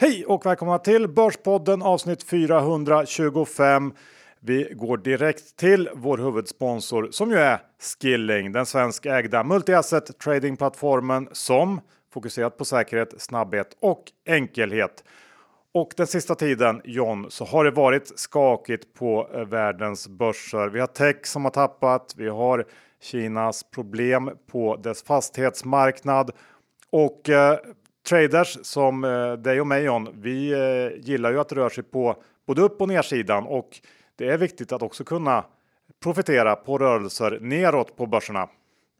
Hej och välkomna till Börspodden avsnitt 425. Vi går direkt till vår huvudsponsor som ju är Skilling, den svenskägda multiasset tradingplattformen som fokuserat på säkerhet, snabbhet och enkelhet. Och den sista tiden John så har det varit skakigt på eh, världens börser. Vi har tech som har tappat. Vi har Kinas problem på dess fastighetsmarknad och eh, traders som eh, dig och mig John. Vi eh, gillar ju att röra sig på både upp och nersidan och det är viktigt att också kunna profitera på rörelser neråt på börserna.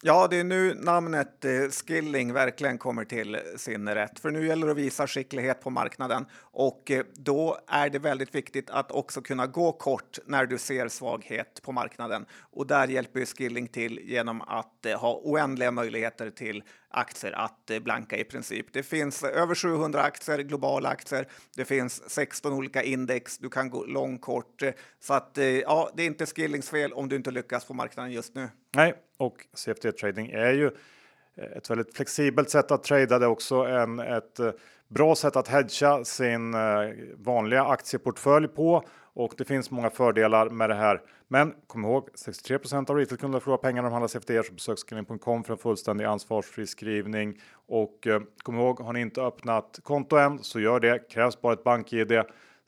Ja, det är nu namnet eh, Skilling verkligen kommer till sin rätt, för nu gäller det att visa skicklighet på marknaden och eh, då är det väldigt viktigt att också kunna gå kort när du ser svaghet på marknaden. Och där hjälper ju Skilling till genom att eh, ha oändliga möjligheter till aktier att eh, blanka i princip. Det finns eh, över 700 aktier, globala aktier. Det finns 16 olika index. Du kan gå lång kort eh, så att ja, det är inte Skillings fel om du inte lyckas på marknaden just nu. Nej, och CFD trading är ju ett väldigt flexibelt sätt att trada. Det är också en, ett eh, bra sätt att hedga sin eh, vanliga aktieportfölj på och det finns många fördelar med det här. Men kom ihåg 63% av retailkunder förlorar pengar när de handlar CFD så besök screening.com för en fullständig ansvarsfri skrivning och eh, kom ihåg har ni inte öppnat konto än så gör det. Krävs bara ett bank-id.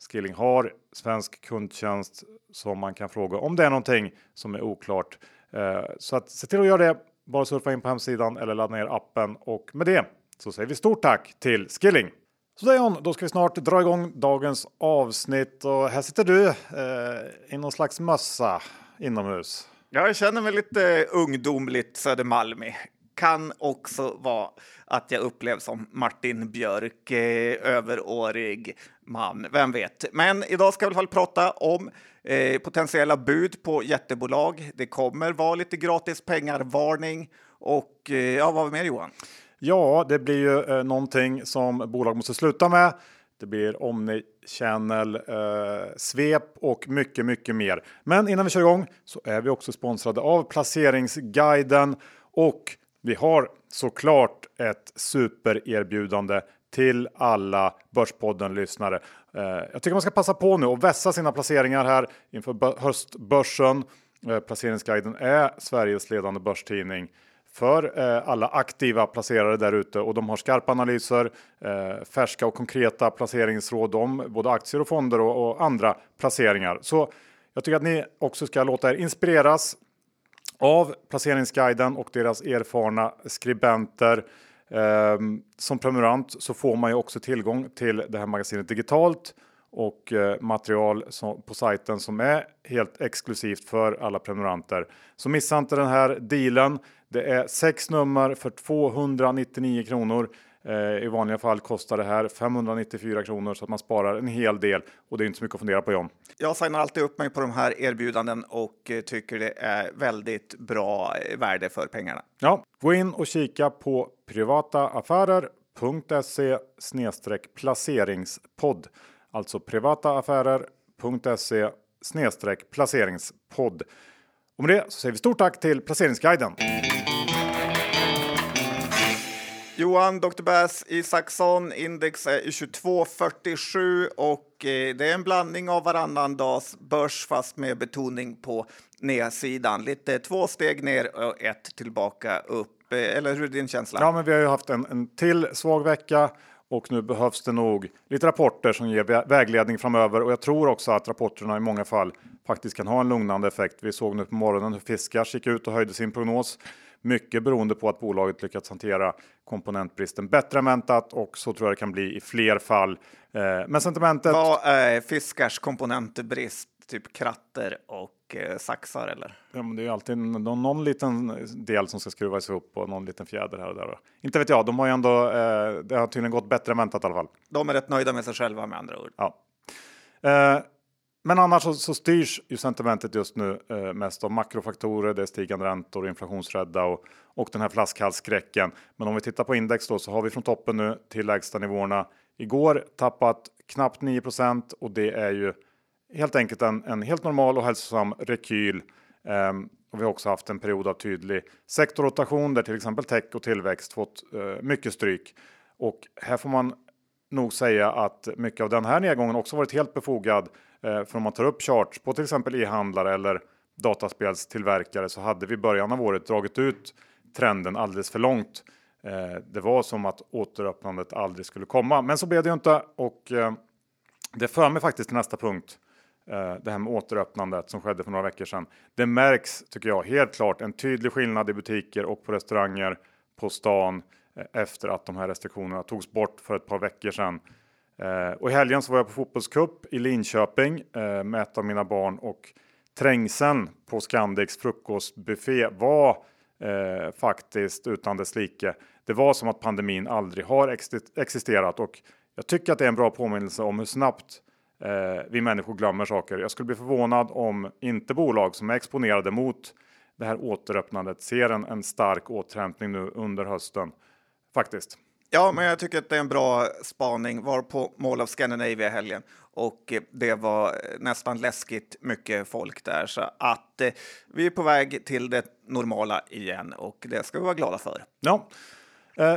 Skilling har svensk kundtjänst som man kan fråga om det är någonting som är oklart. Eh, så att se till att göra det. Bara surfa in på hemsidan eller ladda ner appen och med det så säger vi stort tack till Skilling. Så John, då ska vi snart dra igång dagens avsnitt och här sitter du eh, i någon slags mössa inomhus. Ja, jag känner mig lite ungdomligt Södermalmig. Kan också vara att jag upplevs som Martin Björk, eh, överårig man, vem vet. Men idag ska vi i alla fall prata om eh, potentiella bud på jättebolag. Det kommer vara lite gratis pengar varning och eh, ja, vad har vi mer Johan? Ja, det blir ju eh, någonting som bolag måste sluta med. Det blir omnichannel, eh, svep och mycket, mycket mer. Men innan vi kör igång så är vi också sponsrade av Placeringsguiden och vi har såklart ett supererbjudande till alla Börspodden-lyssnare. Eh, jag tycker man ska passa på nu och vässa sina placeringar här inför höstbörsen. Eh, placeringsguiden är Sveriges ledande börstidning för eh, alla aktiva placerare där ute och de har skarpa analyser, färska och konkreta placeringsråd om både aktier och fonder och, andra placeringar. Så jag tycker att ni också ska låta er inspireras av Placeringsguiden och deras erfarna skribenter. Eh, som prenumerant så får man ju också tillgång till det här magasinet digitalt och eh, material som, på sajten som är helt exklusivt för alla prenumeranter. Så missa inte den här dealen. Det är sex nummer för 299 kronor. Eh, I vanliga fall kostar det här 594 kronor så att man sparar en hel del och det är inte så mycket att fundera på John. Jag signar alltid upp mig på de här erbjudanden och eh, tycker det är väldigt bra eh, värde för pengarna. Ja, gå in och kika på privataaffärer.se placeringspodd. Alltså privataaffärer.se placeringspodd. Och med det så säger vi stort tack till Placeringsguiden. Johan, Dr. Bass Isaksson, index är 22,47 och eh, det är en blandning av varannan dags börs fast med betoning på nedsidan. Lite två steg ner och ett tillbaka upp. Eh, eller hur är din känsla? Ja, men vi har ju haft en, en till svag vecka och nu behövs det nog lite rapporter som ger vägledning framöver och jag tror också att rapporterna i många fall faktiskt kan ha en lugnande effekt. Vi såg nu på morgonen hur Fiskars gick ut och höjde sin prognos. Mycket beroende på att bolaget lyckats hantera komponentbristen bättre än väntat och så tror jag det kan bli i fler fall. Eh, men sentimentet. Vad är Fiskars komponentbrist? Typ kratter och eh, saxar eller? Ja, men det är alltid någon, någon, liten del som ska skruvas ihop och någon liten fjäder här och där. Inte vet jag, de har ju ändå, eh, det har tydligen gått bättre än väntat i alla fall. De är rätt nöjda med sig själva med andra ord. Ja. Men annars så, så, styrs ju sentimentet just nu eh, mest av makrofaktorer. Det är stigande räntor, inflationsrädda och, och den här flaskhalsskräcken. Men om vi tittar på index då så har vi från toppen nu till lägsta nivåerna igår tappat knappt 9 och det är ju helt enkelt en, en helt normal och hälsosam rekyl. Um, och vi har också haft en period av tydlig sektorrotation där till exempel tech och tillväxt fått uh, mycket stryk. Och här får man nog säga att mycket av den här nedgången också varit helt befogad. Eh, för om man tar upp charts på till exempel e-handlare eller dataspelstillverkare så hade vi i början av året dragit ut trenden alldeles för långt. Eh, det var som att återöppnandet aldrig skulle komma, men så blev det ju inte och eh, det för mig faktiskt till nästa punkt. Det här med återöppnandet som skedde för några veckor sedan. Det märks, tycker jag, helt klart en tydlig skillnad i butiker och på restauranger på stan efter att de här restriktionerna togs bort för ett par veckor sedan. Eh, och i helgen så var jag på fotbollscup i Linköping eh, med ett av mina barn och trängseln på Scandics frukostbuffé var eh, faktiskt utan dess like. Det var som att pandemin aldrig har existerat och jag tycker att det är en bra påminnelse om hur snabbt eh, vi människor glömmer saker. Jag skulle bli förvånad om inte bolag som är exponerade mot det här återöppnandet ser en, en stark återhämtning nu under hösten. Faktiskt. Ja, men jag tycker att det är en bra spaning. Var på Mall of Scandinavia helgen och det var nästan läskigt mycket folk där så att eh, vi är på väg till det normala igen och det ska vi vara glada för. Ja, eh,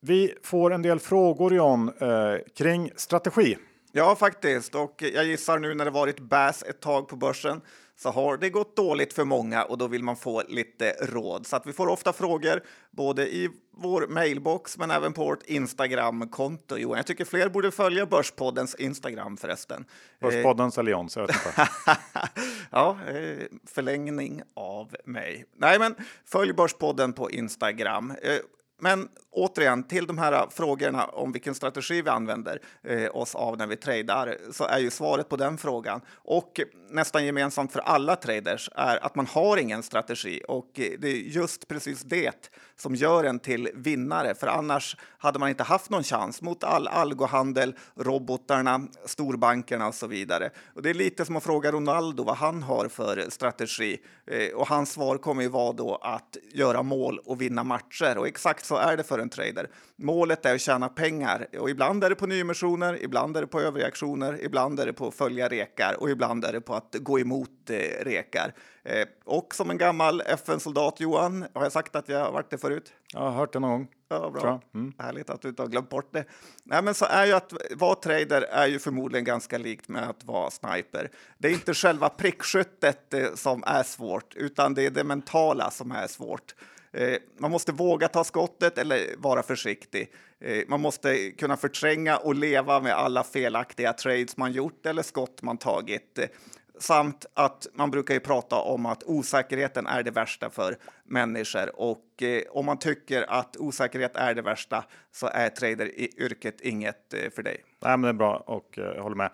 vi får en del frågor John eh, kring strategi. Ja, faktiskt. Och jag gissar nu när det varit bäs ett tag på börsen så har det gått dåligt för många och då vill man få lite råd. Så att vi får ofta frågor både i vår mailbox men även på vårt Instagramkonto. Johan, jag tycker fler borde följa Börspoddens Instagram förresten. Börspoddens eller Johns, jag vet inte. ja, eh, förlängning av mig. Nej, men följ Börspodden på Instagram. Eh, men återigen, till de här frågorna om vilken strategi vi använder eh, oss av när vi tradar så är ju svaret på den frågan. Och nästan gemensamt för alla traders är att man har ingen strategi. Och eh, det är just precis det som gör en till vinnare, för annars hade man inte haft någon chans mot all algohandel, robotarna, storbankerna och så vidare. Och det är lite som att fråga Ronaldo vad han har för strategi. Eh, och hans svar kommer ju vara då att göra mål och vinna matcher. Och exakt så är det för en trader. Målet är att tjäna pengar och ibland är det på nyemissioner, ibland är det på överreaktioner, ibland är det på att följa rekar och ibland är det på att gå emot eh, rekar. Eh, och som en gammal FN-soldat, Johan, har jag sagt att jag har varit det förut? Jag har hört det någon gång. Ja, bra. Mm. Härligt att du inte har glömt bort det. Nej, men så är ju att vara trader är ju förmodligen ganska likt med att vara sniper. Det är inte själva prickskyttet eh, som är svårt, utan det är det mentala som är svårt. Eh, man måste våga ta skottet eller vara försiktig. Eh, man måste kunna förtränga och leva med alla felaktiga trades man gjort eller skott man tagit. Samt att man brukar ju prata om att osäkerheten är det värsta för människor och eh, om man tycker att osäkerhet är det värsta så är traderyrket inget eh, för dig. Nej, men det är bra och eh, jag håller med.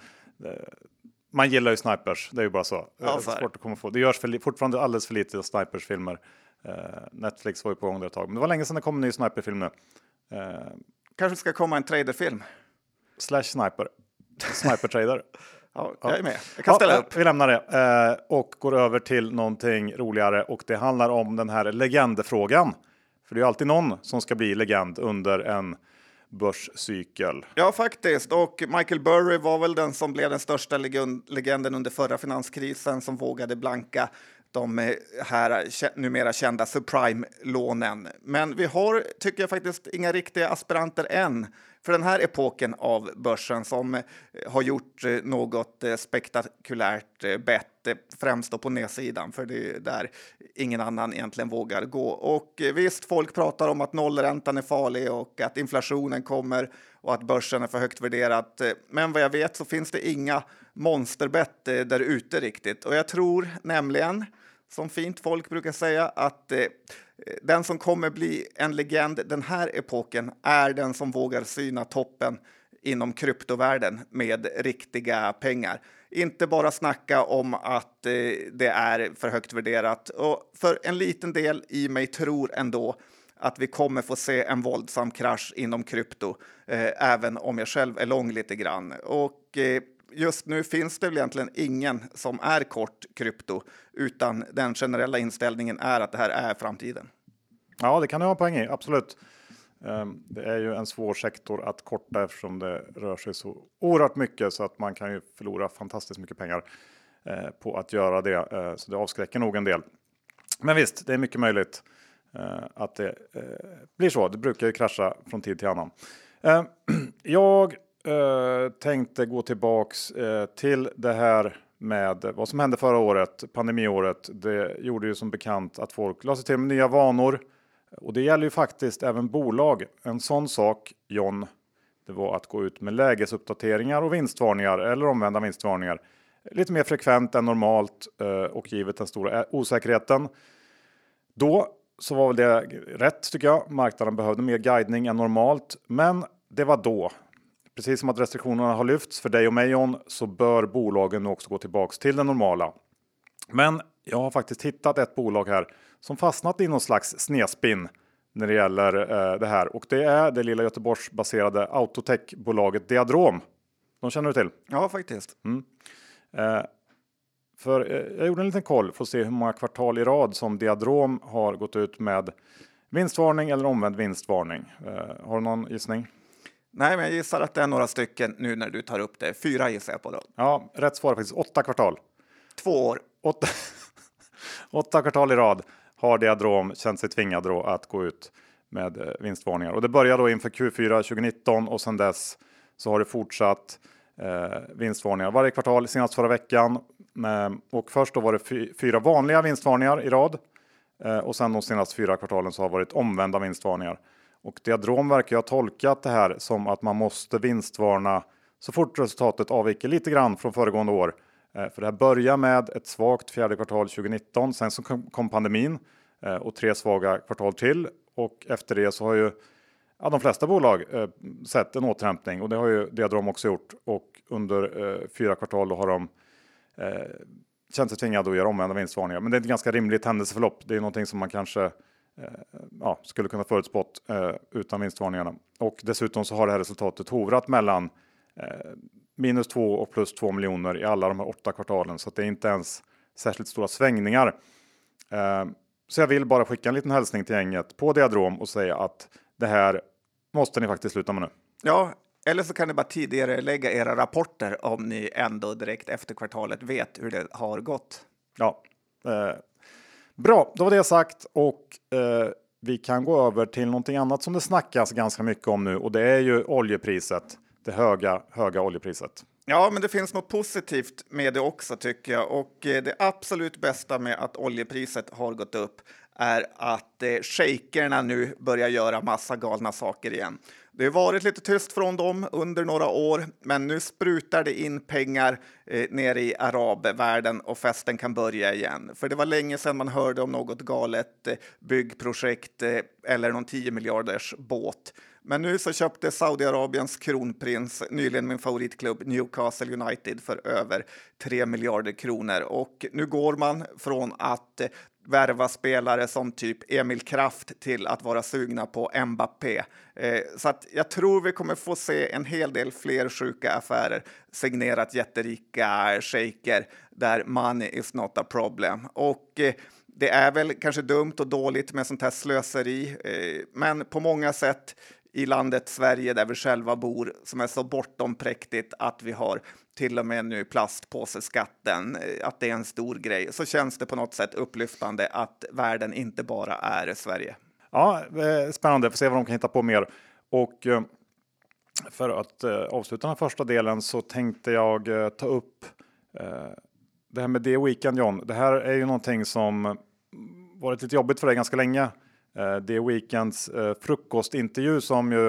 Man gillar ju snipers, det är ju bara så. Ja, så svårt att komma få. Det görs för, fortfarande alldeles för lite snipersfilmer. Netflix var ju på gång ett tag, men det var länge sedan det kom en ny sniperfilm nu. Kanske ska komma en traderfilm. Slash sniper. Sniper trader. Ja, jag är med. Jag kan ställa ja, upp. Vi lämnar det eh, och går över till någonting roligare och det handlar om den här legendfrågan. För det är alltid någon som ska bli legend under en börscykel. Ja, faktiskt. Och Michael Burry var väl den som blev den största legenden under förra finanskrisen som vågade blanka de här numera kända subprime-lånen. Men vi har, tycker jag faktiskt, inga riktiga aspiranter än för den här epoken av börsen som eh, har gjort eh, något eh, spektakulärt bett, främst då på nedsidan, för det är där ingen annan egentligen vågar gå. Och visst, folk pratar om att nollräntan är farlig och att inflationen kommer och att börsen är för högt värderat. Men vad jag vet så finns det inga monsterbett där ute riktigt. Och jag tror nämligen som fint folk brukar säga, att eh, den som kommer bli en legend den här epoken är den som vågar syna toppen inom kryptovärlden med riktiga pengar. Inte bara snacka om att eh, det är för högt värderat. Och för en liten del i mig tror ändå att vi kommer få se en våldsam krasch inom krypto, eh, även om jag själv är lång lite grann. Och eh, just nu finns det väl egentligen ingen som är kort krypto, utan den generella inställningen är att det här är framtiden. Ja, det kan du ha poäng i, absolut. Ehm, det är ju en svår sektor att korta eftersom det rör sig så oerhört mycket så att man kan ju förlora fantastiskt mycket pengar eh, på att göra det. Eh, så det avskräcker nog en del. Men visst, det är mycket möjligt eh, att det blir så. Det brukar ju krascha från tid till annan. Ehm, jag eh, tänkte gå tillbaks eh, till det här med vad som hände förra året, pandemiåret. Det gjorde ju som bekant att folk la sig till med nya vanor. Och det gäller ju faktiskt även bolag. En sån sak, John, det var att gå ut med lägesuppdateringar och vinstvarningar eller omvända vinstvarningar lite mer frekvent än normalt eh, och givet den stora eh, osäkerheten. Då så var väl det rätt tycker jag. Marknaden behövde mer guidning än normalt, men det var då. Precis som att restriktionerna har lyfts för dig och mig John, så bör bolagen nu också gå tillbaks till det normala. Men jag har faktiskt hittat ett bolag här som fastnat i någon slags snedspinn när det gäller eh, det här och det är det lilla Göteborgsbaserade autotechbolaget Diadrom. De känner du till? Ja, faktiskt. Mm. Eh, för eh, jag gjorde en liten koll för att se hur många kvartal i rad som Diadrom har gått ut med vinstvarning eller omvänd vinstvarning. Eh, har du någon gissning? Nej, men jag gissar att det är några stycken nu när du tar upp det. Fyra gissar jag på då. Ja, rätt svar faktiskt åtta kvartal. Två år. Åtta, åtta kvartal i rad har Diadrom känt sig tvingad då att gå ut med eh, vinstvarningar. Och det började då inför Q4 2019 och sedan dess så har det fortsatt eh, vinstvarningar varje kvartal senast förra veckan. Eh, och först då var det fyra vanliga vinstvarningar i rad eh, och sen de senaste fyra kvartalen så har det varit omvända vinstvarningar. Och Diadrom verkar ha tolkat det här som att man måste vinstvarna så fort resultatet avviker lite grann från föregående år. Eh, för det här börjar med ett svagt fjärde kvartal 2019, sen så kom pandemin eh, och tre svaga kvartal till och efter det så har ju ja, de flesta bolag eh, sett en återhämtning och det har ju Diadrom också gjort och under eh, fyra kvartal har de eh, känt sig tvingade att göra omvända vinstvarningar. Men det är ett ganska rimligt händelseförlopp. Det är någonting som man kanske ja, skulle kunna förutspått eh, utan vinstvarningarna. Och dessutom så har det här resultatet hovrat mellan eh, minus 2 och plus 2 miljoner i alla de här åtta kvartalen så att det är inte ens särskilt stora svängningar. så jag vill bara skicka en liten hälsning till gänget på Diadrom och säga att det här måste ni faktiskt sluta med nu. Ja, eller så kan ni bara tidigare lägga era rapporter om ni ändå direkt efter kvartalet vet hur det har gått. Ja, eh, bra, då var det sagt och eh, vi kan gå över till någonting annat som det snackas ganska mycket om nu och det är ju oljepriset. Det höga, höga oljepriset. Ja, men det finns något positivt med det också tycker jag. Och eh, det absolut bästa med att oljepriset har gått upp är att eh, shakerna nu börjar göra massa galna saker igen. Det har varit lite tyst från dem under några år, men nu sprutar det in pengar eh, nere i arabvärlden och festen kan börja igen. För det var länge sedan man hörde om något galet eh, byggprojekt eh, eller någon 10 miljarders båt. Men nu så köpte Saudiarabiens kronprins nyligen min favoritklubb Newcastle United för över 3 miljarder kronor och nu går man från att eh, värva spelare som typ Emil Kraft till att vara sugna på Mbappé. Eh, så att jag tror vi kommer få se en hel del fler sjuka affärer signerat jätterika shejker där money is not a problem. Och eh, det är väl kanske dumt och dåligt med sånt här slöseri, eh, men på många sätt i landet Sverige där vi själva bor som är så bortom präktigt att vi har till och med nu plastpåseskatten, eh, att det är en stor grej, så känns det på något sätt upplyftande att världen inte bara är Sverige. Ja, eh, spännande, får se vad de kan hitta på mer. Och eh, för att avsluta den första delen så tänkte jag ta upp det här med det Weekend John. Det här är ju någonting som varit lite jobbigt för dig ganska länge. Eh, det Weekends eh, frukostintervju som ju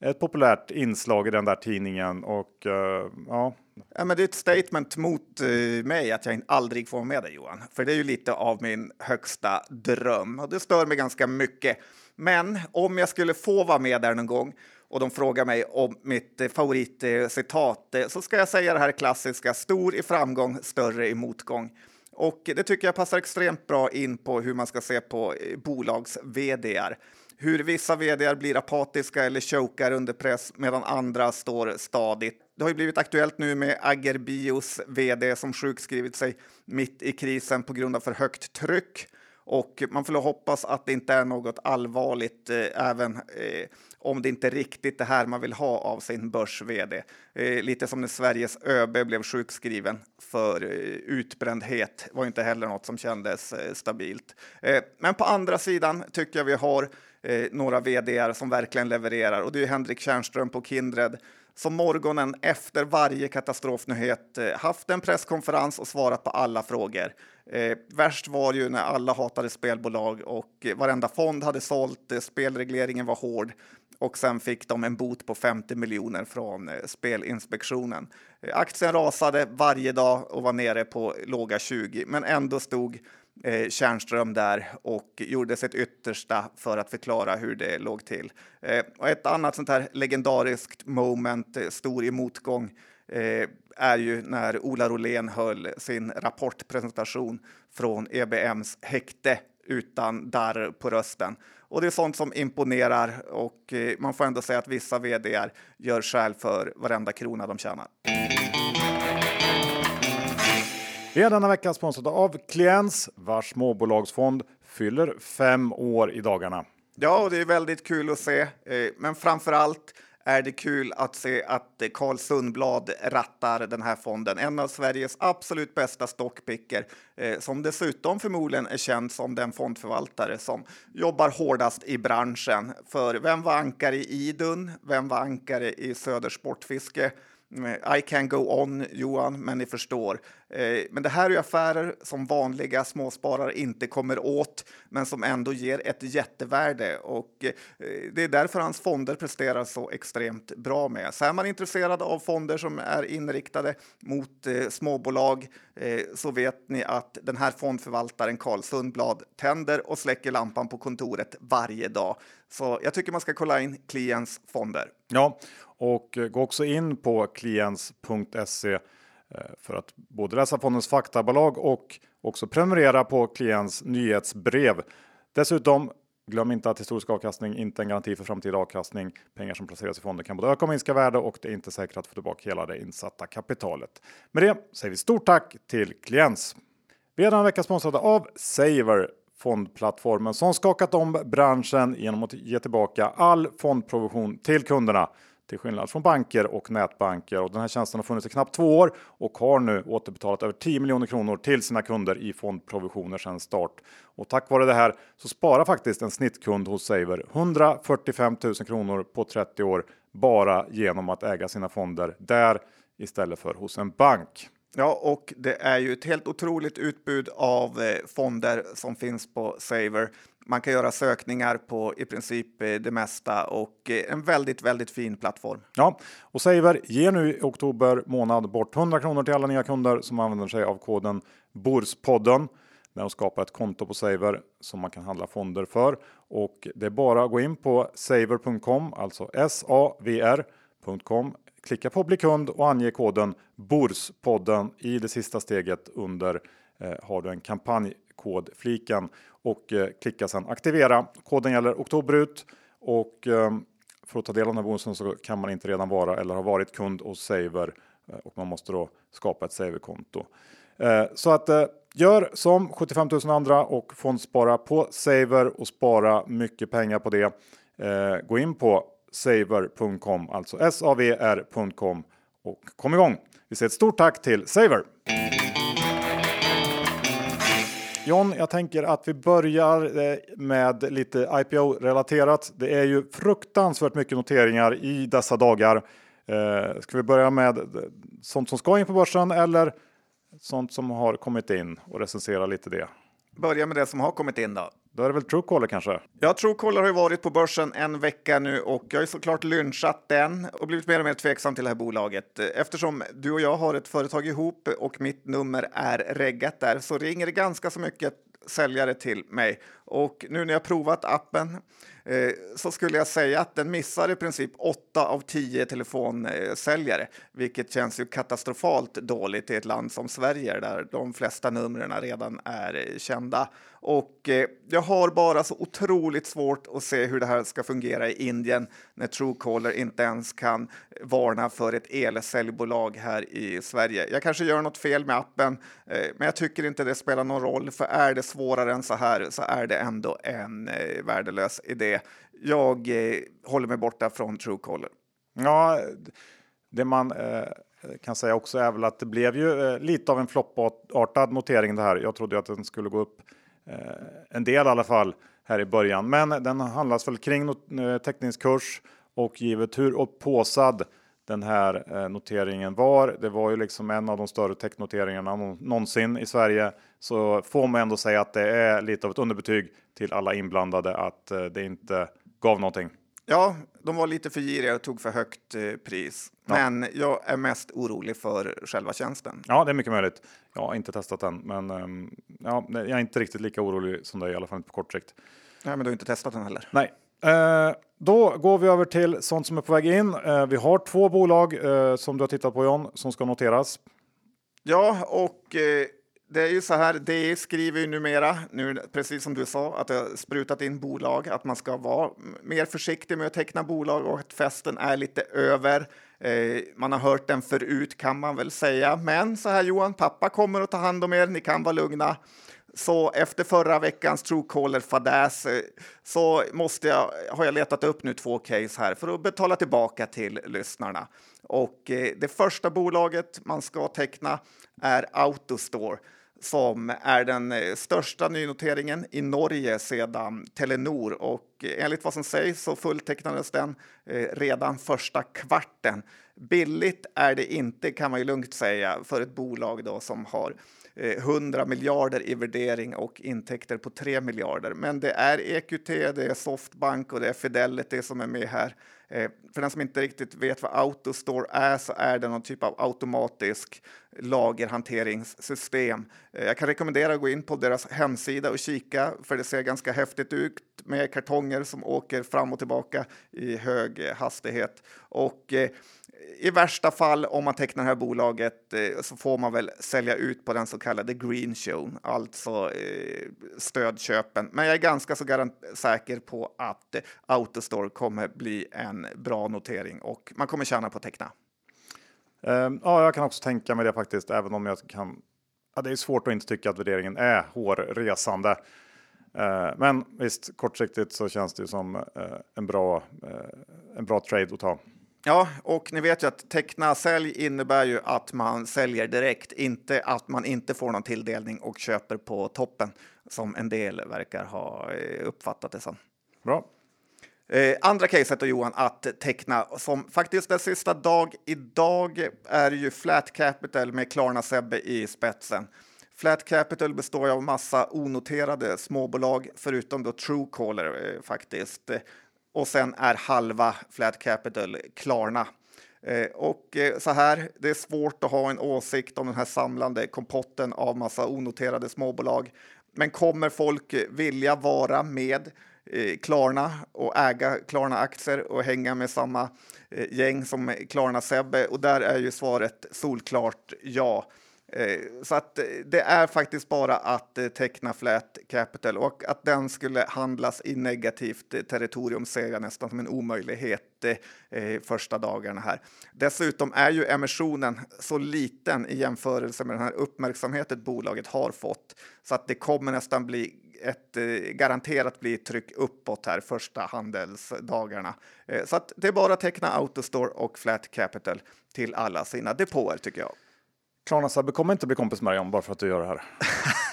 är ett populärt inslag i den där tidningen och eh, ja, Ja, men det är ett statement mot mig att jag aldrig får vara med dig Johan. För det är ju lite av min högsta dröm och det stör mig ganska mycket. Men om jag skulle få vara med där någon gång och de frågar mig om mitt favoritcitat så ska jag säga det här klassiska stor i framgång, större i motgång. Och det tycker jag passar extremt bra in på hur man ska se på eh, bolags vdar hur vissa vd blir apatiska eller chokar under press medan andra står stadigt. Det har ju blivit aktuellt nu med Agerbios vd som sjukskrivit sig mitt i krisen på grund av för högt tryck. Och man får hoppas att det inte är något allvarligt, eh, även eh, om det inte är riktigt det här man vill ha av sin börs-vd. Eh, lite som när Sveriges ÖB blev sjukskriven för eh, utbrändhet var inte heller något som kändes eh, stabilt. Eh, men på andra sidan tycker jag vi har eh, några vd som verkligen levererar och det är Henrik Tjärnström på Kindred som morgonen efter varje katastrofnyhet eh, haft en presskonferens och svarat på alla frågor. Eh, värst var ju när alla hatade spelbolag och eh, varenda fond hade sålt, eh, spelregleringen var hård och sen fick de en bot på 50 miljoner från eh, Spelinspektionen. Eh, aktien rasade varje dag och var nere på låga 20, men ändå stod eh, Tjärnström där och gjorde sitt yttersta för att förklara hur det låg till. Eh, och ett annat sånt här legendariskt moment, eh, stor i motgång, eh, är ju när Ola Rolén höll sin rapportpresentation från EBMs häkte utan darr på rösten. Och det är sånt som imponerar och eh, man får ändå säga att vissa vd gör skäl för varenda krona de tjänar. Vi är denna vecka sponsrade av Kliens vars småbolagsfond fyller fem år i dagarna. Ja, och det är väldigt kul att se, eh, men framför allt är det kul att se att Carl Sundblad rattar den här fonden. En av Sveriges absolut bästa stockpicker eh, som dessutom förmodligen är känd som den fondförvaltare som jobbar hårdast i branschen. För vem var ankare i Idun? Vem var ankare i Söder Sportfiske? Eh, I can go on, Johan, men ni förstår. Eh, men det här är ju affärer som vanliga småsparare inte kommer åt, men som ändå ger ett jättevärde och eh, det är därför hans fonder presterar så extremt bra med. Så är man intresserad av fonder som är inriktade mot småbolag så vet ni att den här fondförvaltaren Carl Sundblad tänder och släcker lampan på kontoret varje dag. Så jag tycker man ska kolla in Klients fonder. Ja, och eh, gå också in på kliens.se eh, för att både läsa fondens faktabolag och också prenumerera på klients nyhetsbrev. Dessutom Glöm inte att historisk avkastning inte är en garanti för framtida avkastning. Pengar som placeras i fonden kan både öka och minska värde och det är inte säkert att få tillbaka hela det insatta kapitalet. Med det säger vi stort tack till Kliens. Vi är denna vecka sponsrade av Saver fondplattformen som skakat om branschen genom att ge tillbaka all fondprovision till kunderna till skillnad från banker och nätbanker. Och den här tjänsten har funnits i knappt två år och har nu återbetalat över 10 miljoner kronor till sina kunder i fondprovisioner sedan start. Och tack vare det här så sparar faktiskt en snittkund hos Saver 145 000 kronor på 30 år bara genom att äga sina fonder där istället för hos en bank. Ja, och det är ju ett helt otroligt utbud av eh, fonder som finns på Saver. Man kan göra sökningar på i princip eh, det mesta och eh, en väldigt, väldigt fin plattform. Ja, och Saver ger nu i oktober månad bort 100 kronor till alla nya kunder som använder sig av koden Borspodden när de skapar ett konto på Saver som man kan handla fonder för. Och det är bara att gå in på saver.com, alltså savr.com, klicka på bli kund och ange koden BORSPodden i det sista steget under eh, har du en kampanj kodfliken och eh, klicka sedan aktivera. Koden gäller oktober ut och ehm, för att ta del av den här bonusen så kan man inte redan vara eller ha varit kund hos Saver eh, och man måste då skapa ett Saver-konto. Eh, så att gör som 75 000 andra och fondspara på Saver och spara mycket pengar på det. Gå in på saver.com, alltså savr.com och kom igång. Vi säger ett stort tack till Saver. John, jag tänker att vi börjar eh, med lite IPO-relaterat. Det är ju fruktansvärt mycket noteringar i dessa dagar. Eh, ska vi börja med eh, sånt som ska in på börsen eller sånt som har kommit in och recensera lite det? Börja med det som har kommit in då. Då är det väl Truecaller kanske? Ja, Truecaller har ju varit på börsen en vecka nu och jag har såklart lynchat den och blivit mer och mer tveksam till det här bolaget. Eftersom du och jag har ett företag ihop och mitt nummer är reggat där så ringer det ganska så mycket säljare till mig. Och nu när jag provat appen Eh, så skulle jag säga att den missar i princip 8 av 10 telefonsäljare, vilket känns ju katastrofalt dåligt i ett land som Sverige där de flesta numren redan är kända. Och eh, jag har bara så otroligt svårt att se hur det här ska fungera i Indien när Truecaller inte ens kan varna för ett elsäljbolag här i Sverige. Jag kanske gör något fel med appen, eh, men jag tycker inte det spelar någon roll, för är det svårare än så här så är det ändå en eh, värdelös idé. Jag eh, håller mig borta från Truecaller. Ja, det man eh, kan säga också är väl att det blev ju eh, lite av en floppartad notering det här. Jag trodde att den skulle gå upp en del i alla fall här i början, men den handlas väl kring eh, teckningskurs och givet hur påsad den här eh, noteringen var. Det var ju liksom en av de större technoteringarna någonsin i Sverige. Så får man ändå säga att det är lite av ett underbetyg till alla inblandade att eh, det inte gav någonting. Ja, de var lite för giriga och tog för högt eh, pris. Ja. Men jag är mest orolig för själva tjänsten. Ja, det är mycket möjligt. Jag har inte testat den, men um, ja, jag är inte riktigt lika orolig som dig, i alla fall inte på kort sikt. Nej, men du har inte testat den heller. Nej. Uh, då går vi över till sånt som är på väg in. Uh, vi har två bolag uh, som du har tittat på John, som ska noteras. Ja, och det är ju så här, det skriver ju numera, nu, precis som du sa, att det har sprutat in bolag, att man ska vara mer försiktig med att teckna bolag och att festen är lite över. Eh, man har hört den förut kan man väl säga, men så här Johan, pappa kommer att ta hand om er, ni kan vara lugna. Så efter förra veckans Truecaller-fadäs eh, så måste jag, har jag letat upp nu två case här för att betala tillbaka till lyssnarna. Och eh, det första bolaget man ska teckna är Autostore som är den eh, största nynoteringen i Norge sedan Telenor och enligt vad som sägs så fulltecknades den eh, redan första kvarten. Billigt är det inte kan man ju lugnt säga för ett bolag då som har eh, 100 miljarder i värdering och intäkter på 3 miljarder. Men det är EQT, det är Softbank och det är Fidelity som är med här. Eh, för den som inte riktigt vet vad Autostore är så är det någon typ av automatisk lagerhanteringssystem. Eh, jag kan rekommendera att gå in på deras hemsida och kika för det ser ganska häftigt ut med kartonger som åker fram och tillbaka i hög hastighet. Och eh, i värsta fall, om man tecknar det här bolaget, eh, så får man väl sälja ut på den så kallade green show, alltså eh, stödköpen. Men jag är ganska så säker på att eh, Autostore kommer bli en bra notering och man kommer tjäna på att teckna. Um, ja, jag kan också tänka mig det faktiskt, även om jag kan. Ja, det är svårt att inte tycka att värderingen är hårresande. Uh, men visst, kortsiktigt så känns det ju som uh, en bra, uh, en bra trade att ta. Ja, och ni vet ju att teckna sälj innebär ju att man säljer direkt, inte att man inte får någon tilldelning och köper på toppen som en del verkar ha eh, uppfattat det som. Bra. Eh, andra caset då Johan att teckna som faktiskt den sista dag idag är ju Flat Capital med Klarna Sebbe i spetsen. Flat Capital består av massa onoterade småbolag förutom då Truecaller eh, faktiskt och sen är halva Flat Capital Klarna. Eh, och eh, så här, det är svårt att ha en åsikt om den här samlande kompotten av massa onoterade småbolag. Men kommer folk vilja vara med eh, Klarna och äga Klarna-aktier och hänga med samma eh, gäng som Klarna-Sebbe? Och där är ju svaret solklart ja. Eh, så att eh, det är faktiskt bara att eh, teckna flat capital och att den skulle handlas i negativt territorium ser jag nästan som en omöjlighet första dagarna här. Dessutom är ju emissionen så liten i jämförelse med den här uppmärksamheten bolaget har fått så att det kommer nästan bli ett garanterat bli tryck uppåt här första handelsdagarna. Så att det är bara att teckna Autostore och Flat Capital till alla sina depåer tycker jag. Klarna-Sebbe kommer inte bli kompis med dig om bara för att du gör det här.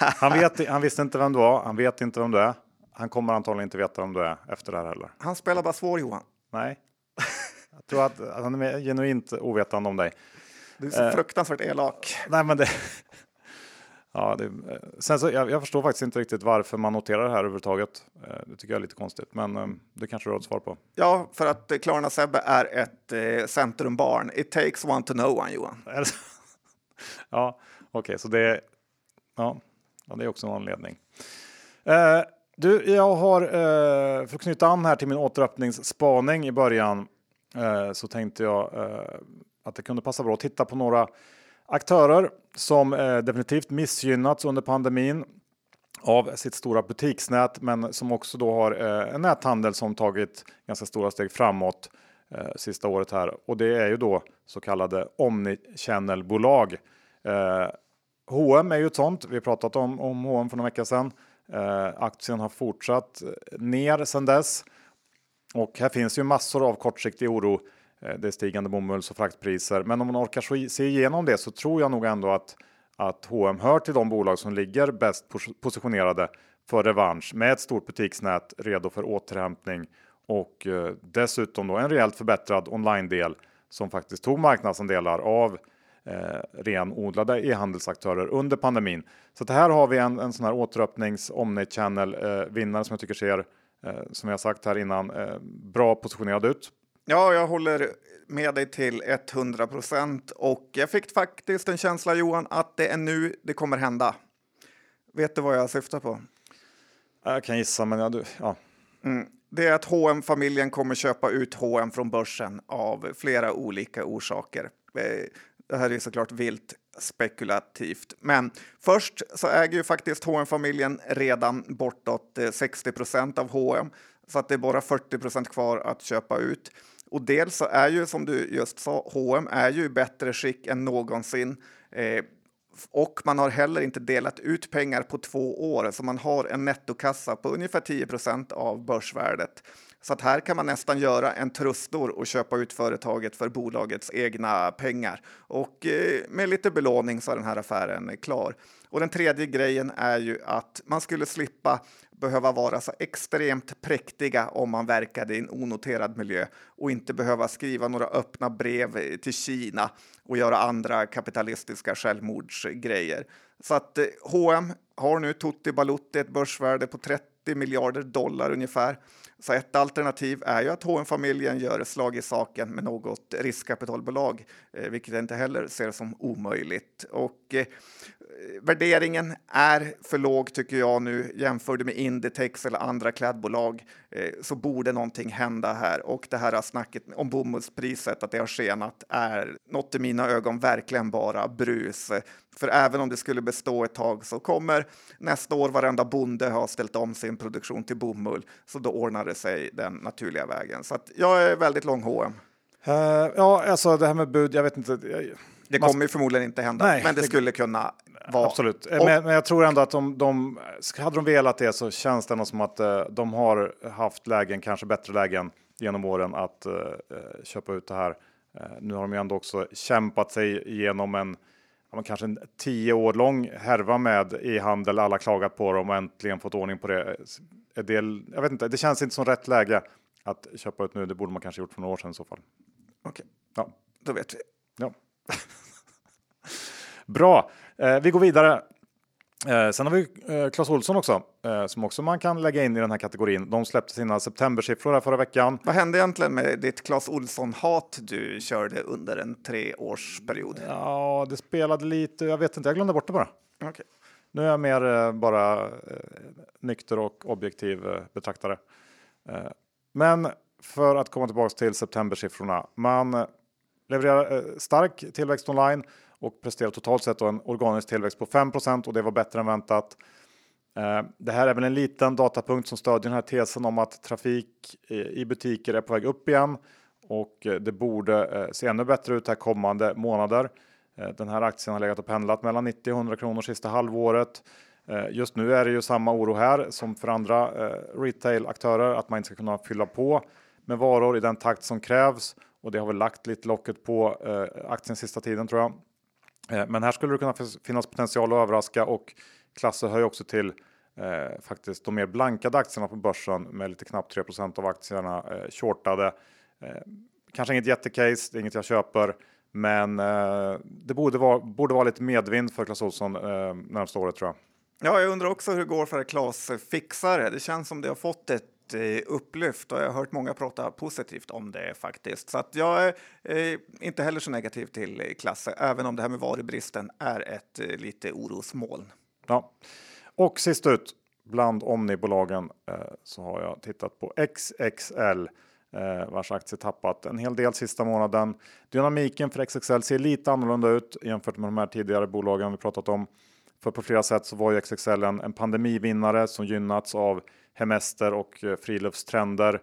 Han, vet, han visste inte vem du var, han vet inte vem du är. Han kommer antagligen inte veta vem du är efter det här heller. Han spelar bara svår Johan. Nej, jag tror att, att han är genuint ovetande om dig. Du är så eh, fruktansvärt elak. Nej, men det... ja, det, sen så, jag, jag, förstår faktiskt inte riktigt varför man noterar det här överhuvudtaget. Eh, det tycker jag är lite konstigt, men eh, det kanske du har ett svar på. Ja, för att Klarna-Sebbe är ett eh, centrumbarn. It takes one to know one, Johan. ja, okej, okay, så det, ja, ja, det är också en anledning. Eh, du, jag har, eh, för att knyta an här till min återöppningsspaning i början, eh, så tänkte jag eh, att det kunde passa bra att titta på några aktörer som eh, definitivt missgynnats under pandemin av sitt stora butiksnät, men som också då har eh, en näthandel som tagit ganska stora steg framåt eh, sista året här och det är ju då så kallade omnichannelbolag. Eh, H&M är ju ett sånt. Vi pratat om, om H&M för några veckor sedan. Eh, aktien har fortsatt ner sedan dess och här finns ju massor av kortsiktig oro. Eh, det är stigande bomulls och fraktpriser, men om man orkar se igenom det så tror jag nog ändå att att H&M hör till de bolag som ligger bäst positionerade för revansch med ett stort butiksnät redo för återhämtning och eh, dessutom då en rejält förbättrad online-del som faktiskt tog marknadsandelar av eh, renodlade e-handelsaktörer under pandemin. Så det här har vi en, en sån här återöppnings omnichannel eh, vinnare som jag tycker ser, eh, som jag sagt här innan, eh, bra positionerad ut. Ja, jag håller med dig till 100 procent och jag fick faktiskt en känsla Johan att det är nu det kommer hända. Vet du vad jag syftar på? Jag kan gissa, men ja, du, ja. Mm. Det är att hm familjen kommer köpa ut H&M från börsen av flera olika orsaker. Eh, det här är såklart vilt spekulativt. Men först så äger ju faktiskt hm familjen redan bortåt eh, 60 procent av H&M så att det är bara 40 procent kvar att köpa ut. Och dels så är ju som du just sa, H&M är ju i bättre skick än någonsin. Eh, och man har heller inte delat ut pengar på två år, så man har en nettokassa på ungefär 10% av börsvärdet. Så att här kan man nästan göra en trustor och köpa ut företaget för bolagets egna pengar. Och eh, med lite belåning så är den här affären klar. Och den tredje grejen är ju att man skulle slippa behöva vara så extremt präktiga om man verkade i en onoterad miljö och inte behöva skriva några öppna brev till Kina och göra andra kapitalistiska självmordsgrejer. Så att H&M har nu Tutti Balutti ett börsvärde på 30 miljarder dollar ungefär. Så ett alternativ är ju att hm familjen gör slag i saken med något riskkapitalbolag, eh, vilket jag inte heller ser som omöjligt. Och eh, värderingen är för låg tycker jag nu. Jämför du med Inditex eller andra klädbolag eh, så borde någonting hända här. Och det här snacket om bomullspriset, att det har skenat, är något i mina ögon verkligen bara brus. För även om det skulle bestå ett tag så kommer nästa år varenda bonde ha ställt om sin produktion till bomull, så då ordnar det sig den naturliga vägen. Så att jag är väldigt lång H&M. Uh, ja, alltså det här med bud, jag vet inte. Jag, det kommer ju förmodligen inte hända, Nej, men det, det skulle kunna vara. Absolut, och, men, men, jag tror ändå att de, de hade de velat det så känns det som att uh, de har haft lägen, kanske bättre lägen genom åren att uh, köpa ut det här. nu har de ju ändå också kämpat sig igenom en ja, kanske en tio år lång härva med e-handel. Alla klagat på dem och äntligen fått ordning på det. det. Jag vet inte, det känns inte som rätt läge att köpa ut nu. Det borde man kanske gjort för några år sedan i så fall. Okej, ja. då vet vi. Ja. Bra, eh, vi går vidare. Eh, sen har vi eh, Clas Olsson också, eh, som också man kan lägga in i den här kategorin. De släppte sina septembersiffror här förra veckan. Vad hände egentligen med ditt Clas Olsson-hat du körde under en treårsperiod? Ja, det spelade lite, jag vet inte, jag glömde bort det bara. Okay. Nu är jag mer eh, bara eh, nykter och objektiv eh, betraktare. men för att komma tillbaka till septembersiffrorna. Man levererar stark tillväxt online och presterar totalt sett en organisk tillväxt på 5% och det var bättre än väntat. Eh, det här är väl en liten datapunkt som stödjer den här tesen om att trafik i butiker är på väg upp igen och eh, det borde eh, se ännu bättre ut här kommande månader. Den här aktien har legat och pendlat mellan 90 och 100 kronor sista halvåret. Just nu är det ju samma oro här som för andra retail-aktörer att man inte ska kunna fylla på med varor i den takt som krävs och det har väl lagt lite locket på aktien sista tiden tror jag. Eh, men här skulle det kunna finnas potential att överraska och Klasse hör ju också till eh, faktiskt de mer blankade aktierna på börsen med lite knappt 3% av aktierna eh, shortade. Eh, kanske inget jättecase, det är inget jag köper, men eh, det borde vara, borde vara lite medvind för Clas Ohlson eh, närmsta året tror jag. Ja, jag undrar också hur det går för Klas Fixare. Det känns som det har fått ett Eh, upplyft och jag har hört många prata positivt om det faktiskt. Så att jag är eh, inte heller så negativ till eh, Klasse, även om det här med varubristen är ett lite orosmoln. Ja, och sist ut bland omnibolagen så har jag tittat på XXL vars aktie tappat en hel del sista månaden. Dynamiken för XXL ser lite annorlunda ut jämfört med de här tidigare bolagen vi pratat om. För på flera sätt så var ju XXL en, en pandemivinnare som gynnats av hemester och eh, friluftstrender.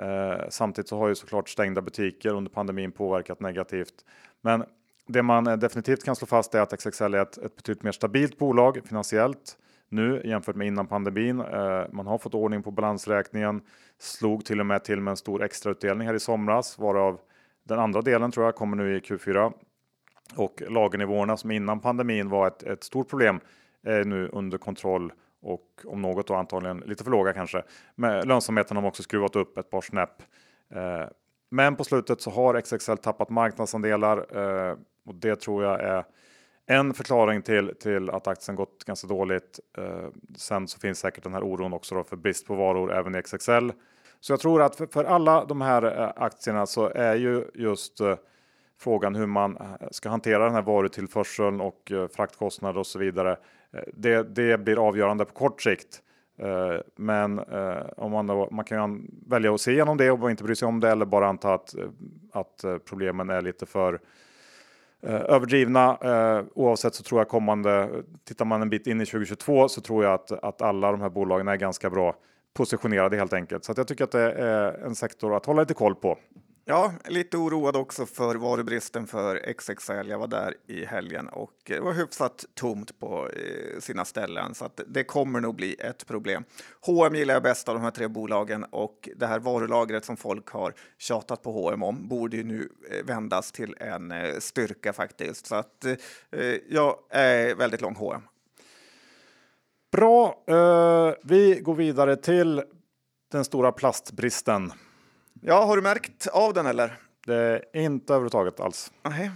Eh, samtidigt så har ju såklart stängda butiker under pandemin påverkat negativt. Men det man eh, definitivt kan slå fast är att XXL är ett, ett betydligt mer stabilt bolag finansiellt nu jämfört med innan pandemin. Eh, man har fått ordning på balansräkningen, slog till och med till med en stor extrautdelning här i somras, varav den andra delen tror jag kommer nu i Q4. Och lagernivåerna som innan pandemin var ett, ett stort problem är nu under kontroll och om något då antagligen lite för låga kanske. Men lönsamheten har också skruvat upp ett par snäpp. Eh, men på slutet så har XXL tappat marknadsandelar eh, och det tror jag är en förklaring till, till att aktien gått ganska dåligt. Eh, sen så finns säkert den här oron också för brist på varor även i XXL. Så jag tror att för, för alla de här eh, aktierna så är ju just eh, frågan hur man eh, ska hantera den här varutillförseln och fraktkostnader och så vidare. Eh, det, det blir avgörande på kort sikt. Eh, men eh, om man, då, man kan välja att se igenom det och inte bry sig om det eller bara anta att, att problemen är lite för överdrivna. Oavsett så tror jag kommande, tittar man en bit in i 2022 så tror jag att, att alla de här bolagen är ganska bra positionerade helt enkelt. Så jag tycker att det är en sektor att hålla lite koll på. Ja, lite oroad också för varubristen för XXL. Jag var där i helgen och det var hyfsat tomt på eh, sina ställen så att det kommer nog bli ett problem. H&M gillar jag bäst av de här tre bolagen och det här varulagret som folk har tjatat på H&M om borde ju nu eh, vändas till en eh, styrka faktiskt. Så att jag är väldigt lång H&M. Bra, vi går vidare till den stora plastbristen. Ja, har du märkt av den eller? Det är inte överhuvudtaget alls. Nej,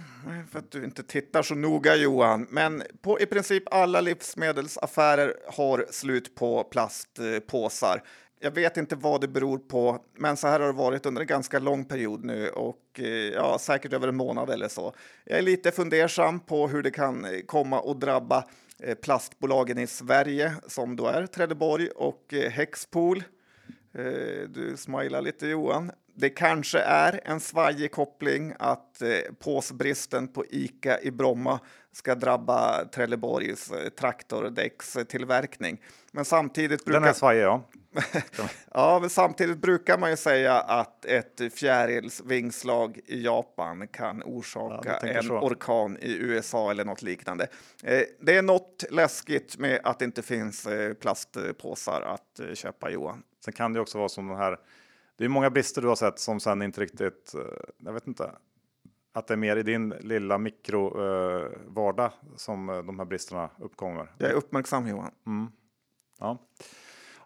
för att du inte tittar så noga Johan. Men på i princip alla livsmedelsaffärer har slut på plastpåsar. Jag vet inte vad det beror på, men så här har det varit under en ganska lång period nu och eh, ja, säkert över en månad eller så. Jag är lite fundersam på hur det kan komma att drabba eh, plastbolagen i Sverige som då är Trelleborg och eh, Hexpool. Eh, du smilar lite Johan. Det kanske är en svajig koppling att eh, påsbristen på Ica i Bromma ska drabba Trelleborgs eh, traktordäckstillverkning. Men samtidigt brukar... Den är svajig, ja. ja, men samtidigt brukar man ju säga att ett fjärilsvingslag i Japan kan orsaka ja, en så. orkan i USA eller något liknande. Eh, det är något läskigt med att det inte finns eh, plastpåsar att eh, köpa, Johan. Sen kan det också vara som den här. Det är många brister du har sett som sen inte riktigt. Jag vet inte att det är mer i din lilla mikrovardag eh, som de här bristerna uppkommer. Jag är uppmärksam Johan. Mm. Ja.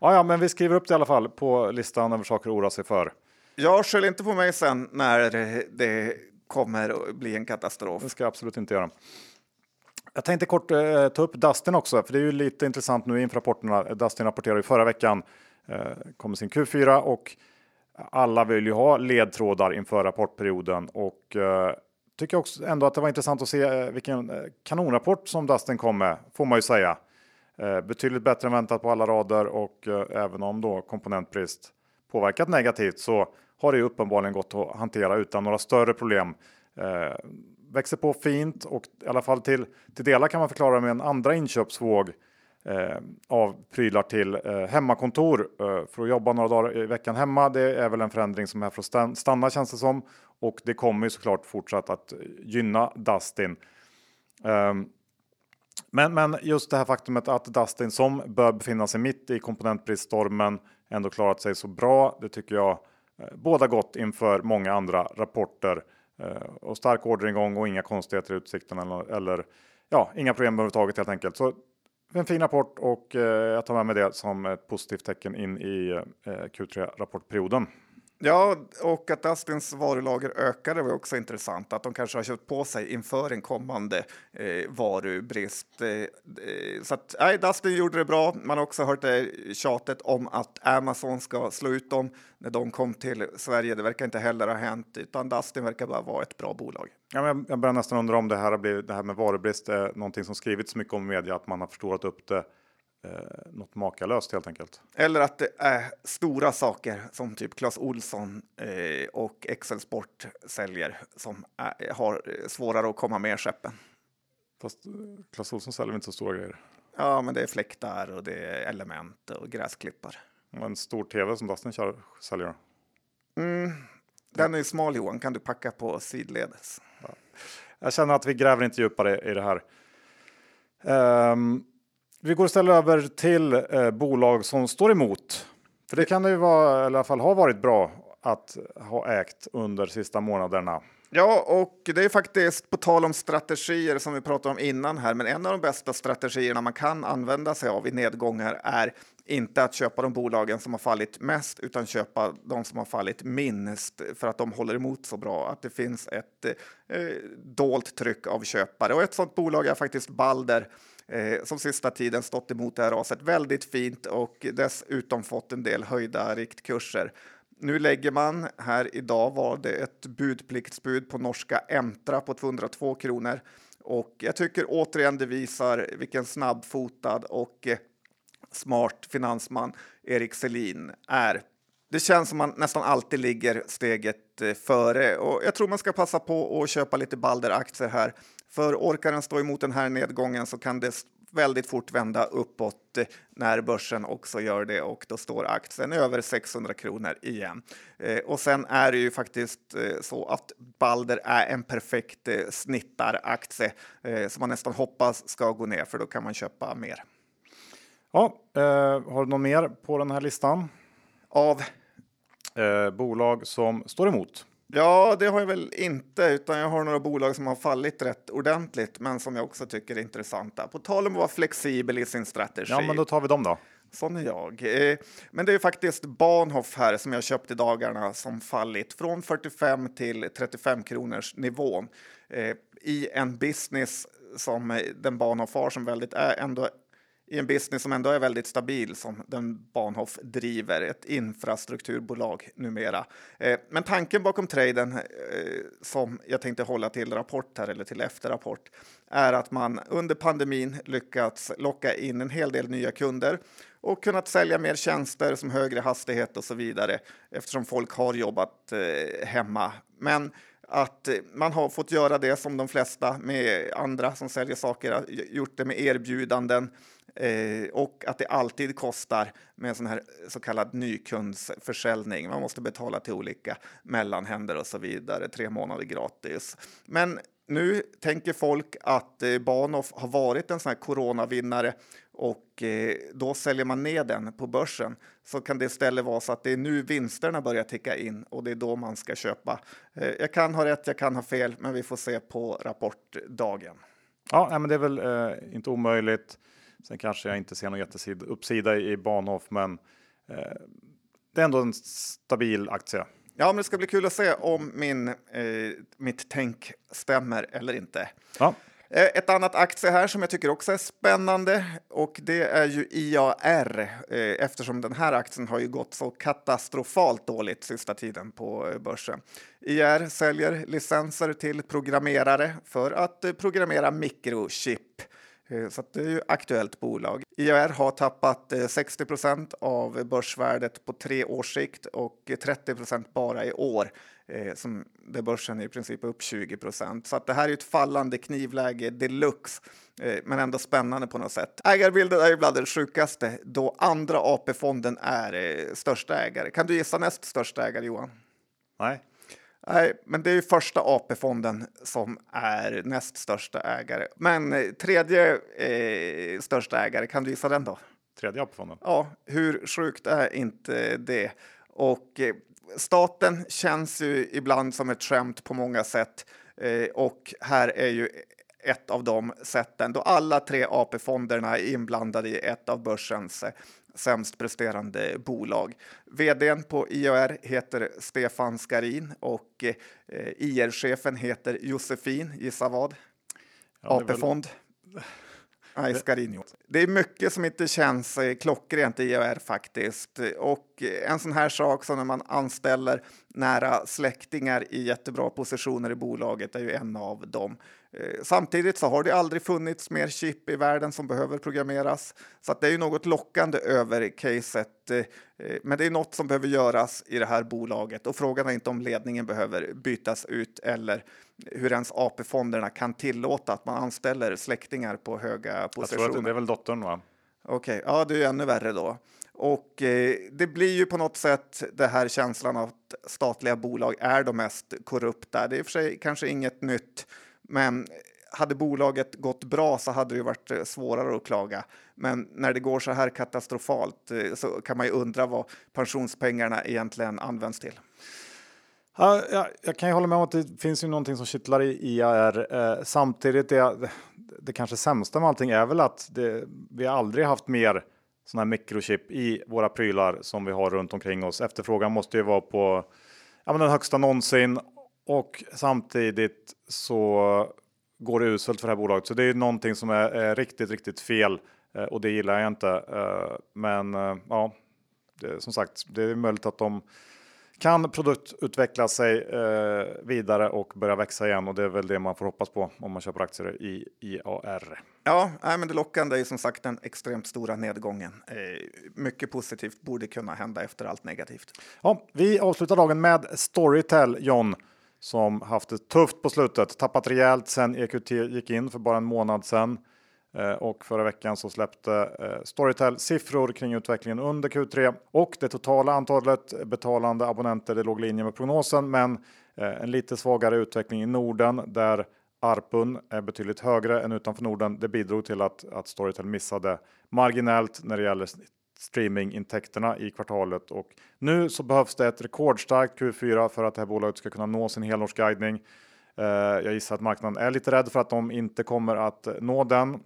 Ja, ja, men vi skriver upp det i alla fall på listan över saker att oroa sig för. Jag skyll inte på mig sen när det kommer att bli en katastrof. Det ska jag absolut inte göra. Jag tänkte kort eh, ta upp Dustin också, för det är ju lite intressant nu inför rapporterna. Dustin rapporterade ju förra veckan, eh, kommer sin Q4 och alla vill ju ha ledtrådar inför rapportperioden och eh, tycker också ändå att det var intressant att se eh, vilken eh, kanonrapport som Dustin kom med, får man ju säga. Eh, betydligt bättre än väntat på alla rader och eh, även om då komponentbrist påverkat negativt så har det uppenbarligen gått att hantera utan några större problem. Eh, växer på fint och i alla fall till, till delar kan man förklara med en andra inköpsvåg eh, av prylar till eh, hemmakontor eh, för att jobba några dagar i veckan hemma. Det är väl en förändring som är för att stanna känns det som och det kommer ju såklart fortsatt att gynna Dustin. Ehm, men, men just det här faktumet att Dustin som bör befinna sig mitt i komponentbriststormen ändå klarat sig så bra. Det tycker jag eh, båda gott inför många andra rapporter eh, och stark orderingång och inga konstigheter i utsikten eller, eller ja, inga problem överhuvudtaget helt enkelt. Så en fin rapport och eh, jag tar med mig det som ett positivt tecken in i eh, Q3 rapportperioden. Ja, och att Dustins varulager ökade var också intressant. Att de kanske har köpt på sig inför en kommande eh, varubrist. Eh, eh, så att nej, Dustin gjorde det bra. Man har också hört det tjatet om att Amazon ska slå ut dem när de kom till Sverige. Det verkar inte heller ha hänt, utan Dustin verkar bara vara ett bra bolag. Ja, men jag börjar nästan undra om det här, har blivit, det här med varubrist är någonting som skrivits mycket om i media, att man har förstorat upp det eh, något makalöst helt enkelt. Eller att det är stora saker som typ Clas Olsson eh, och Excel Sport säljer som är, har svårare att komma med skeppen. Fast eh, Clas Olsson säljer inte så stora grejer. Ja, men det är fläktar och det är element och gräsklippar. Och en stor tv som Dustin kör, säljer. Mm, den är smal Johan, kan du packa på sidledes. Ja. Jag känner att vi gräver inte djupare i det här. Um, vi går istället över till eh, bolag som står emot. För det kan det ju vara, eller i alla fall ha varit bra att ha ägt under sista månaderna. Ja, och det är faktiskt på tal om strategier som vi pratade om innan här, men en av de bästa strategierna man kan använda sig av i nedgångar är inte att köpa de bolagen som har fallit mest, utan köpa de som har fallit minst för att de håller emot så bra. Att det finns ett eh, dolt tryck av köpare och ett sådant bolag är faktiskt Balder eh, som sista tiden stått emot det här raset väldigt fint och dessutom fått en del höjda riktkurser. Nu lägger man här idag var det ett budpliktsbud på norska Entra på 202 kronor och jag tycker återigen det visar vilken snabbfotad och eh, smart finansman Erik Selin är. Det känns som man nästan alltid ligger steget eh, före och jag tror man ska passa på att köpa lite Balder-aktier här. För orkar den stå emot den här nedgången så kan det väldigt fort vända uppåt eh, när börsen också gör det och då står aktien över 600 kronor igen. Eh, och sen är det ju faktiskt så att Balder är en perfekt snittaraktie som man nästan hoppas ska gå ner för då kan man köpa mer. Ja, eh, har du något mer på den här listan? Av? Eh, bolag som står emot. Ja, det har jag väl inte, utan jag har några bolag som har fallit rätt ordentligt, men som jag också tycker är intressanta. På tal om att vara flexibel i sin strategi. Ja, men då tar vi dem då. Sån är jag. Eh, men det är faktiskt Bahnhof här som jag köpt i dagarna som fallit från 45 till 35 kronors nivån eh, i en business som den Bahnhof har som väldigt är ändå i en business som ändå är väldigt stabil som den Bahnhof driver, ett infrastrukturbolag numera. Eh, men tanken bakom traden eh, som jag tänkte hålla till rapport här eller till efterrapport är att man under pandemin lyckats locka in en hel del nya kunder och kunnat sälja mer tjänster som högre hastighet och så vidare eftersom folk har jobbat eh, hemma. Men att eh, man har fått göra det som de flesta med andra som säljer saker, gjort det med erbjudanden Eh, och att det alltid kostar med sån här så kallad nykundsförsäljning. Man måste betala till olika mellanhänder och så vidare, tre månader gratis. Men nu tänker folk att eh, Bahnhof har varit en sån här coronavinnare och eh, då säljer man ner den på börsen så kan det istället vara så att det är nu vinsterna börjar ticka in och det är då man ska köpa. Eh, jag kan ha rätt, jag kan ha fel, men vi får se på rapportdagen. Ja, men det är väl eh, inte omöjligt. Sen kanske jag inte ser någon jättesid uppsida i Bahnhof, men eh, det är ändå en stabil aktie. Ja, men det ska bli kul att se om min, eh, mitt tänk stämmer eller inte. Ja. Eh, ett annat aktie här som jag tycker också är spännande och det är ju IAR eh, eftersom den här aktien har ju gått så katastrofalt dåligt sista tiden på eh, börsen. IAR säljer licenser till programmerare för att programmera mikrochip. Eh, så det är ju aktuellt bolag. IAR har tappat eh, 60 procent av börsvärdet på tre års sikt och 30 procent bara i år eh, som där börsen är i princip upp 20 Så att det här är ett fallande knivläge deluxe, men ändå spännande på något sätt. Ägarbilden är ju bland det sjukaste då andra AP-fonden är största ägare. Kan du gissa näst största ägare Johan? Nej. Nej, men det är ju första AP-fonden som är näst största ägare. Men eh, tredje eh, största ägare, kan du gissa den då? Tredje AP-fonden? Ja, hur sjukt är inte det? Och eh, staten känns ju ibland som ett skämt på många sätt. Eh, och här är ju ett av de sätten då alla tre AP-fonderna är inblandade i ett av börsens eh, sämst presterande bolag. Vdn på IAR heter Stefan Skarin och eh, IR-chefen heter Josefin, gissa vad? Ja, AP-fond. Nej, Scarinho. Det är mycket som inte känns eh, klockrent i IAR faktiskt. Och en sån här sak som när man anställer nära släktingar i jättebra positioner i bolaget är ju en av dem. Eh, samtidigt så har det aldrig funnits mer chip i världen som behöver programmeras, så att det är ju något lockande över caset. Eh, men det är något som behöver göras i det här bolaget och frågan är inte om ledningen behöver bytas ut eller hur ens AP-fonderna kan tillåta att man anställer släktingar på höga positioner. Jag tror att det är väl dottern, va? Okej, okay. ja, det är ju ännu värre då. Och eh, det blir ju på något sätt det här känslan av att statliga bolag är de mest korrupta. Det är i och för sig kanske inget nytt men hade bolaget gått bra så hade det varit eh, svårare att klaga. Men när det går så här katastrofalt eh, så kan man ju undra vad pensionspengarna egentligen används till. Ja, jag, jag kan ju hålla med om att det finns ju någonting som kittlar i IAR. Eh, samtidigt, det, det kanske sämsta med allting är väl att det, vi aldrig haft mer sådana här mikrochip i våra prylar som vi har runt omkring oss. Efterfrågan måste ju vara på ja, men den högsta någonsin och samtidigt så går det uselt för det här bolaget. Så det är någonting som är, är riktigt, riktigt fel eh, och det gillar jag inte. Eh, men eh, ja, det, som sagt, det är möjligt att de kan produktutveckla sig vidare och börja växa igen och det är väl det man får hoppas på om man köper aktier i IAR. Ja, nej, men det lockande är som sagt den extremt stora nedgången. Mycket positivt borde kunna hända efter allt negativt. Ja, vi avslutar dagen med Storytel, John, som haft det tufft på slutet, tappat rejält sen EQT gick in för bara en månad sedan. Eh, och förra veckan så släppte eh, Storytel siffror kring utvecklingen under Q3 och det totala antalet betalande abonnenter det låg i linje med prognosen men eh, en lite svagare utveckling i Norden där ARPUN är betydligt högre än utanför Norden. Det bidrog till att, att Storytel missade marginellt när det gäller streamingintäkterna i kvartalet och nu så behövs det ett rekordstarkt Q4 för att det här bolaget ska kunna nå sin helårsguidning. Eh, jag gissar att marknaden är lite rädd för att de inte kommer att eh, nå den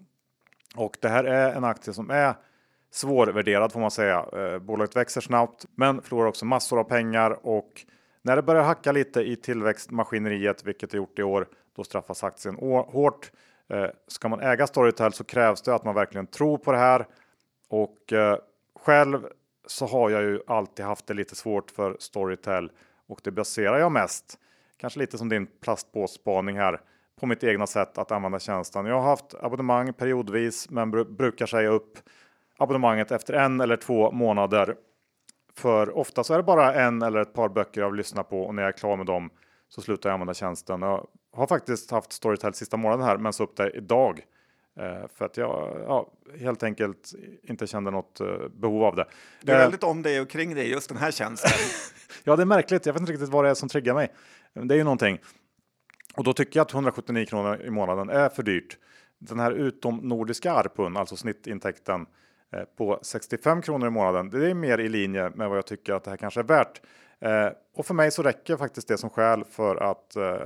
och det här är en aktie som är svårvärderad får man säga. Eh, bolaget växer snabbt men förlorar också massor av pengar och när det börjar hacka lite i tillväxtmaskineriet, vilket det gjort i år, då straffas aktien hårt. Ska man äga Storytel så krävs det att man verkligen tror på det här och själv så har jag ju alltid haft det lite svårt för Storytel och det baserar jag mest, kanske lite som din plastpåsspaning här, på mitt egna sätt att använda tjänsten. Jag har haft abonnemang periodvis, men br brukar säga upp abonnemanget efter en eller två månader. För ofta så är det bara en eller ett par böcker jag vill lyssna på och när jag är klar med dem så slutar jag använda tjänsten. Jag har faktiskt haft Storytel sista månaden här, men så upp det idag för att jag ja, helt enkelt inte kände något eh, behov av det. Du är eh, väldigt om dig och kring dig just den här tjänsten. ja, det är märkligt. Jag vet inte riktigt vad det är som triggar mig. Det är ju någonting. Och då tycker jag att 179 kronor i månaden är för dyrt. Den här utomnordiska ARPUN, alltså snittintäkten eh, på 65 kronor i månaden. Det är mer i linje med vad jag tycker att det här kanske är värt. Eh, och för mig så räcker faktiskt det som skäl för att eh,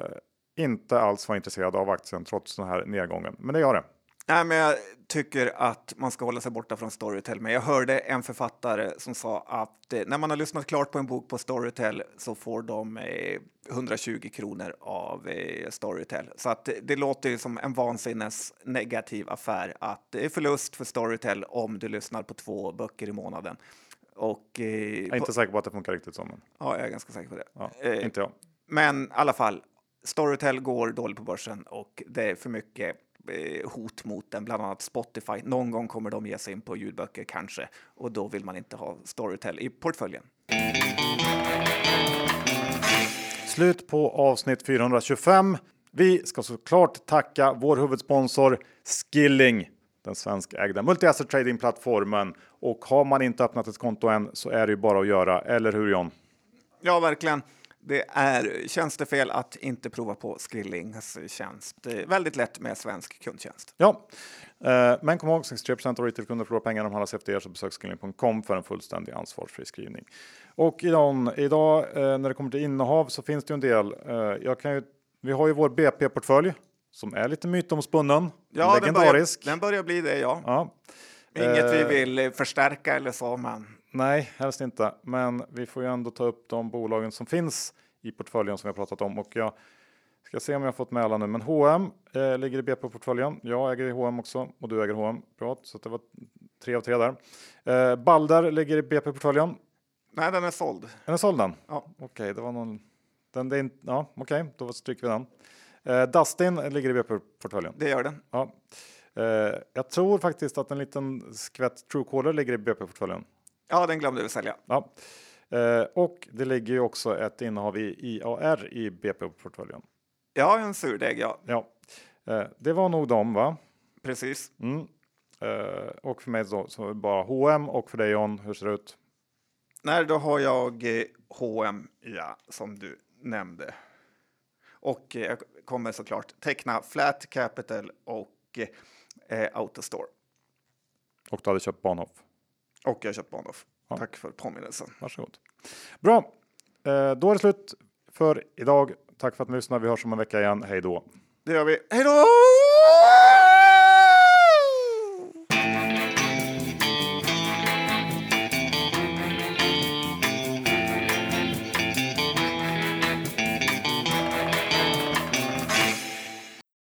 inte alls vara intresserad av aktien trots den här nedgången. Men det gör det. Nej, men jag tycker att man ska hålla sig borta från Storytel. Men jag hörde en författare som sa att eh, när man har lyssnat klart på en bok på Storytel så får de eh, 120 kronor av eh, Storytel. Så att det låter ju som en vansinnes negativ affär att det är förlust för Storytel om du lyssnar på två böcker i månaden. Och, eh, jag är inte säker på att det funkar riktigt så. Men... Ja, jag är ganska säker på det. Ja, eh, inte jag. Men i alla fall, Storytel går dåligt på börsen och det är för mycket hot mot den, bland annat Spotify. Någon gång kommer de ge sig in på ljudböcker kanske och då vill man inte ha Storytel i portföljen. Slut på avsnitt 425. Vi ska såklart tacka vår huvudsponsor Skilling, den svenskägda multi-asset trading-plattformen. Och har man inte öppnat ett konto än så är det ju bara att göra, eller hur John? Ja, verkligen. Det är tjänstefel att inte prova på Skillings tjänst. Det är väldigt lätt med svensk kundtjänst. Ja, eh, men kom ihåg 63 av retailkunder förlorar pengar om de handlar CFD så besök skilling.com för en fullständig ansvarsfri skrivning. Och Idan, idag eh, när det kommer till innehav så finns det ju en del. Eh, jag kan ju, vi har ju vår BP-portfölj som är lite mytomspunnen. Ja, legendarisk. Den börjar, den börjar bli det, ja. ja. Inget vi vill förstärka eller så, men Nej, helst inte. Men vi får ju ändå ta upp de bolagen som finns i portföljen som vi har pratat om. Och jag ska se om jag har fått med alla nu. Men H&M eh, ligger i BP-portföljen. Jag äger i H&M också och du äger H&M. Bra, så det var tre av tre där. Eh, Balder ligger i BP-portföljen. Nej, den är såld. Den är såld den? Ja. Okej, okay, det var någon... Den, det är inte... Ja, okej, okay, då stryker vi den. Eh, Dustin ligger i BP-portföljen. Det gör den. Ja. Eh, jag tror faktiskt att en liten skvätt Truecaller ligger i BP-portföljen. Ja, den glömde vi sälja. Ja. Eh, och det ligger ju också ett innehav i IAR i BP-portföljen. Ja, en surdeg, ja. ja. Eh, det var nog dem, va? Precis. Mm. Eh, och för mig så bara H&M och för dig John, hur ser det ut? Nej, då har jag H&M, ja, som du nämnde. Och jag kommer såklart teckna Flat Capital och Autostore. Och du hade köpt Bahnhof? Och jag har köpt Bahnhof. Ja. Tack för påminnelsen. Varsågod. Bra, eh, då är det slut för idag. Tack för att ni lyssnade. Vi hörs om en vecka igen. Hej då! Det gör vi. Hej då!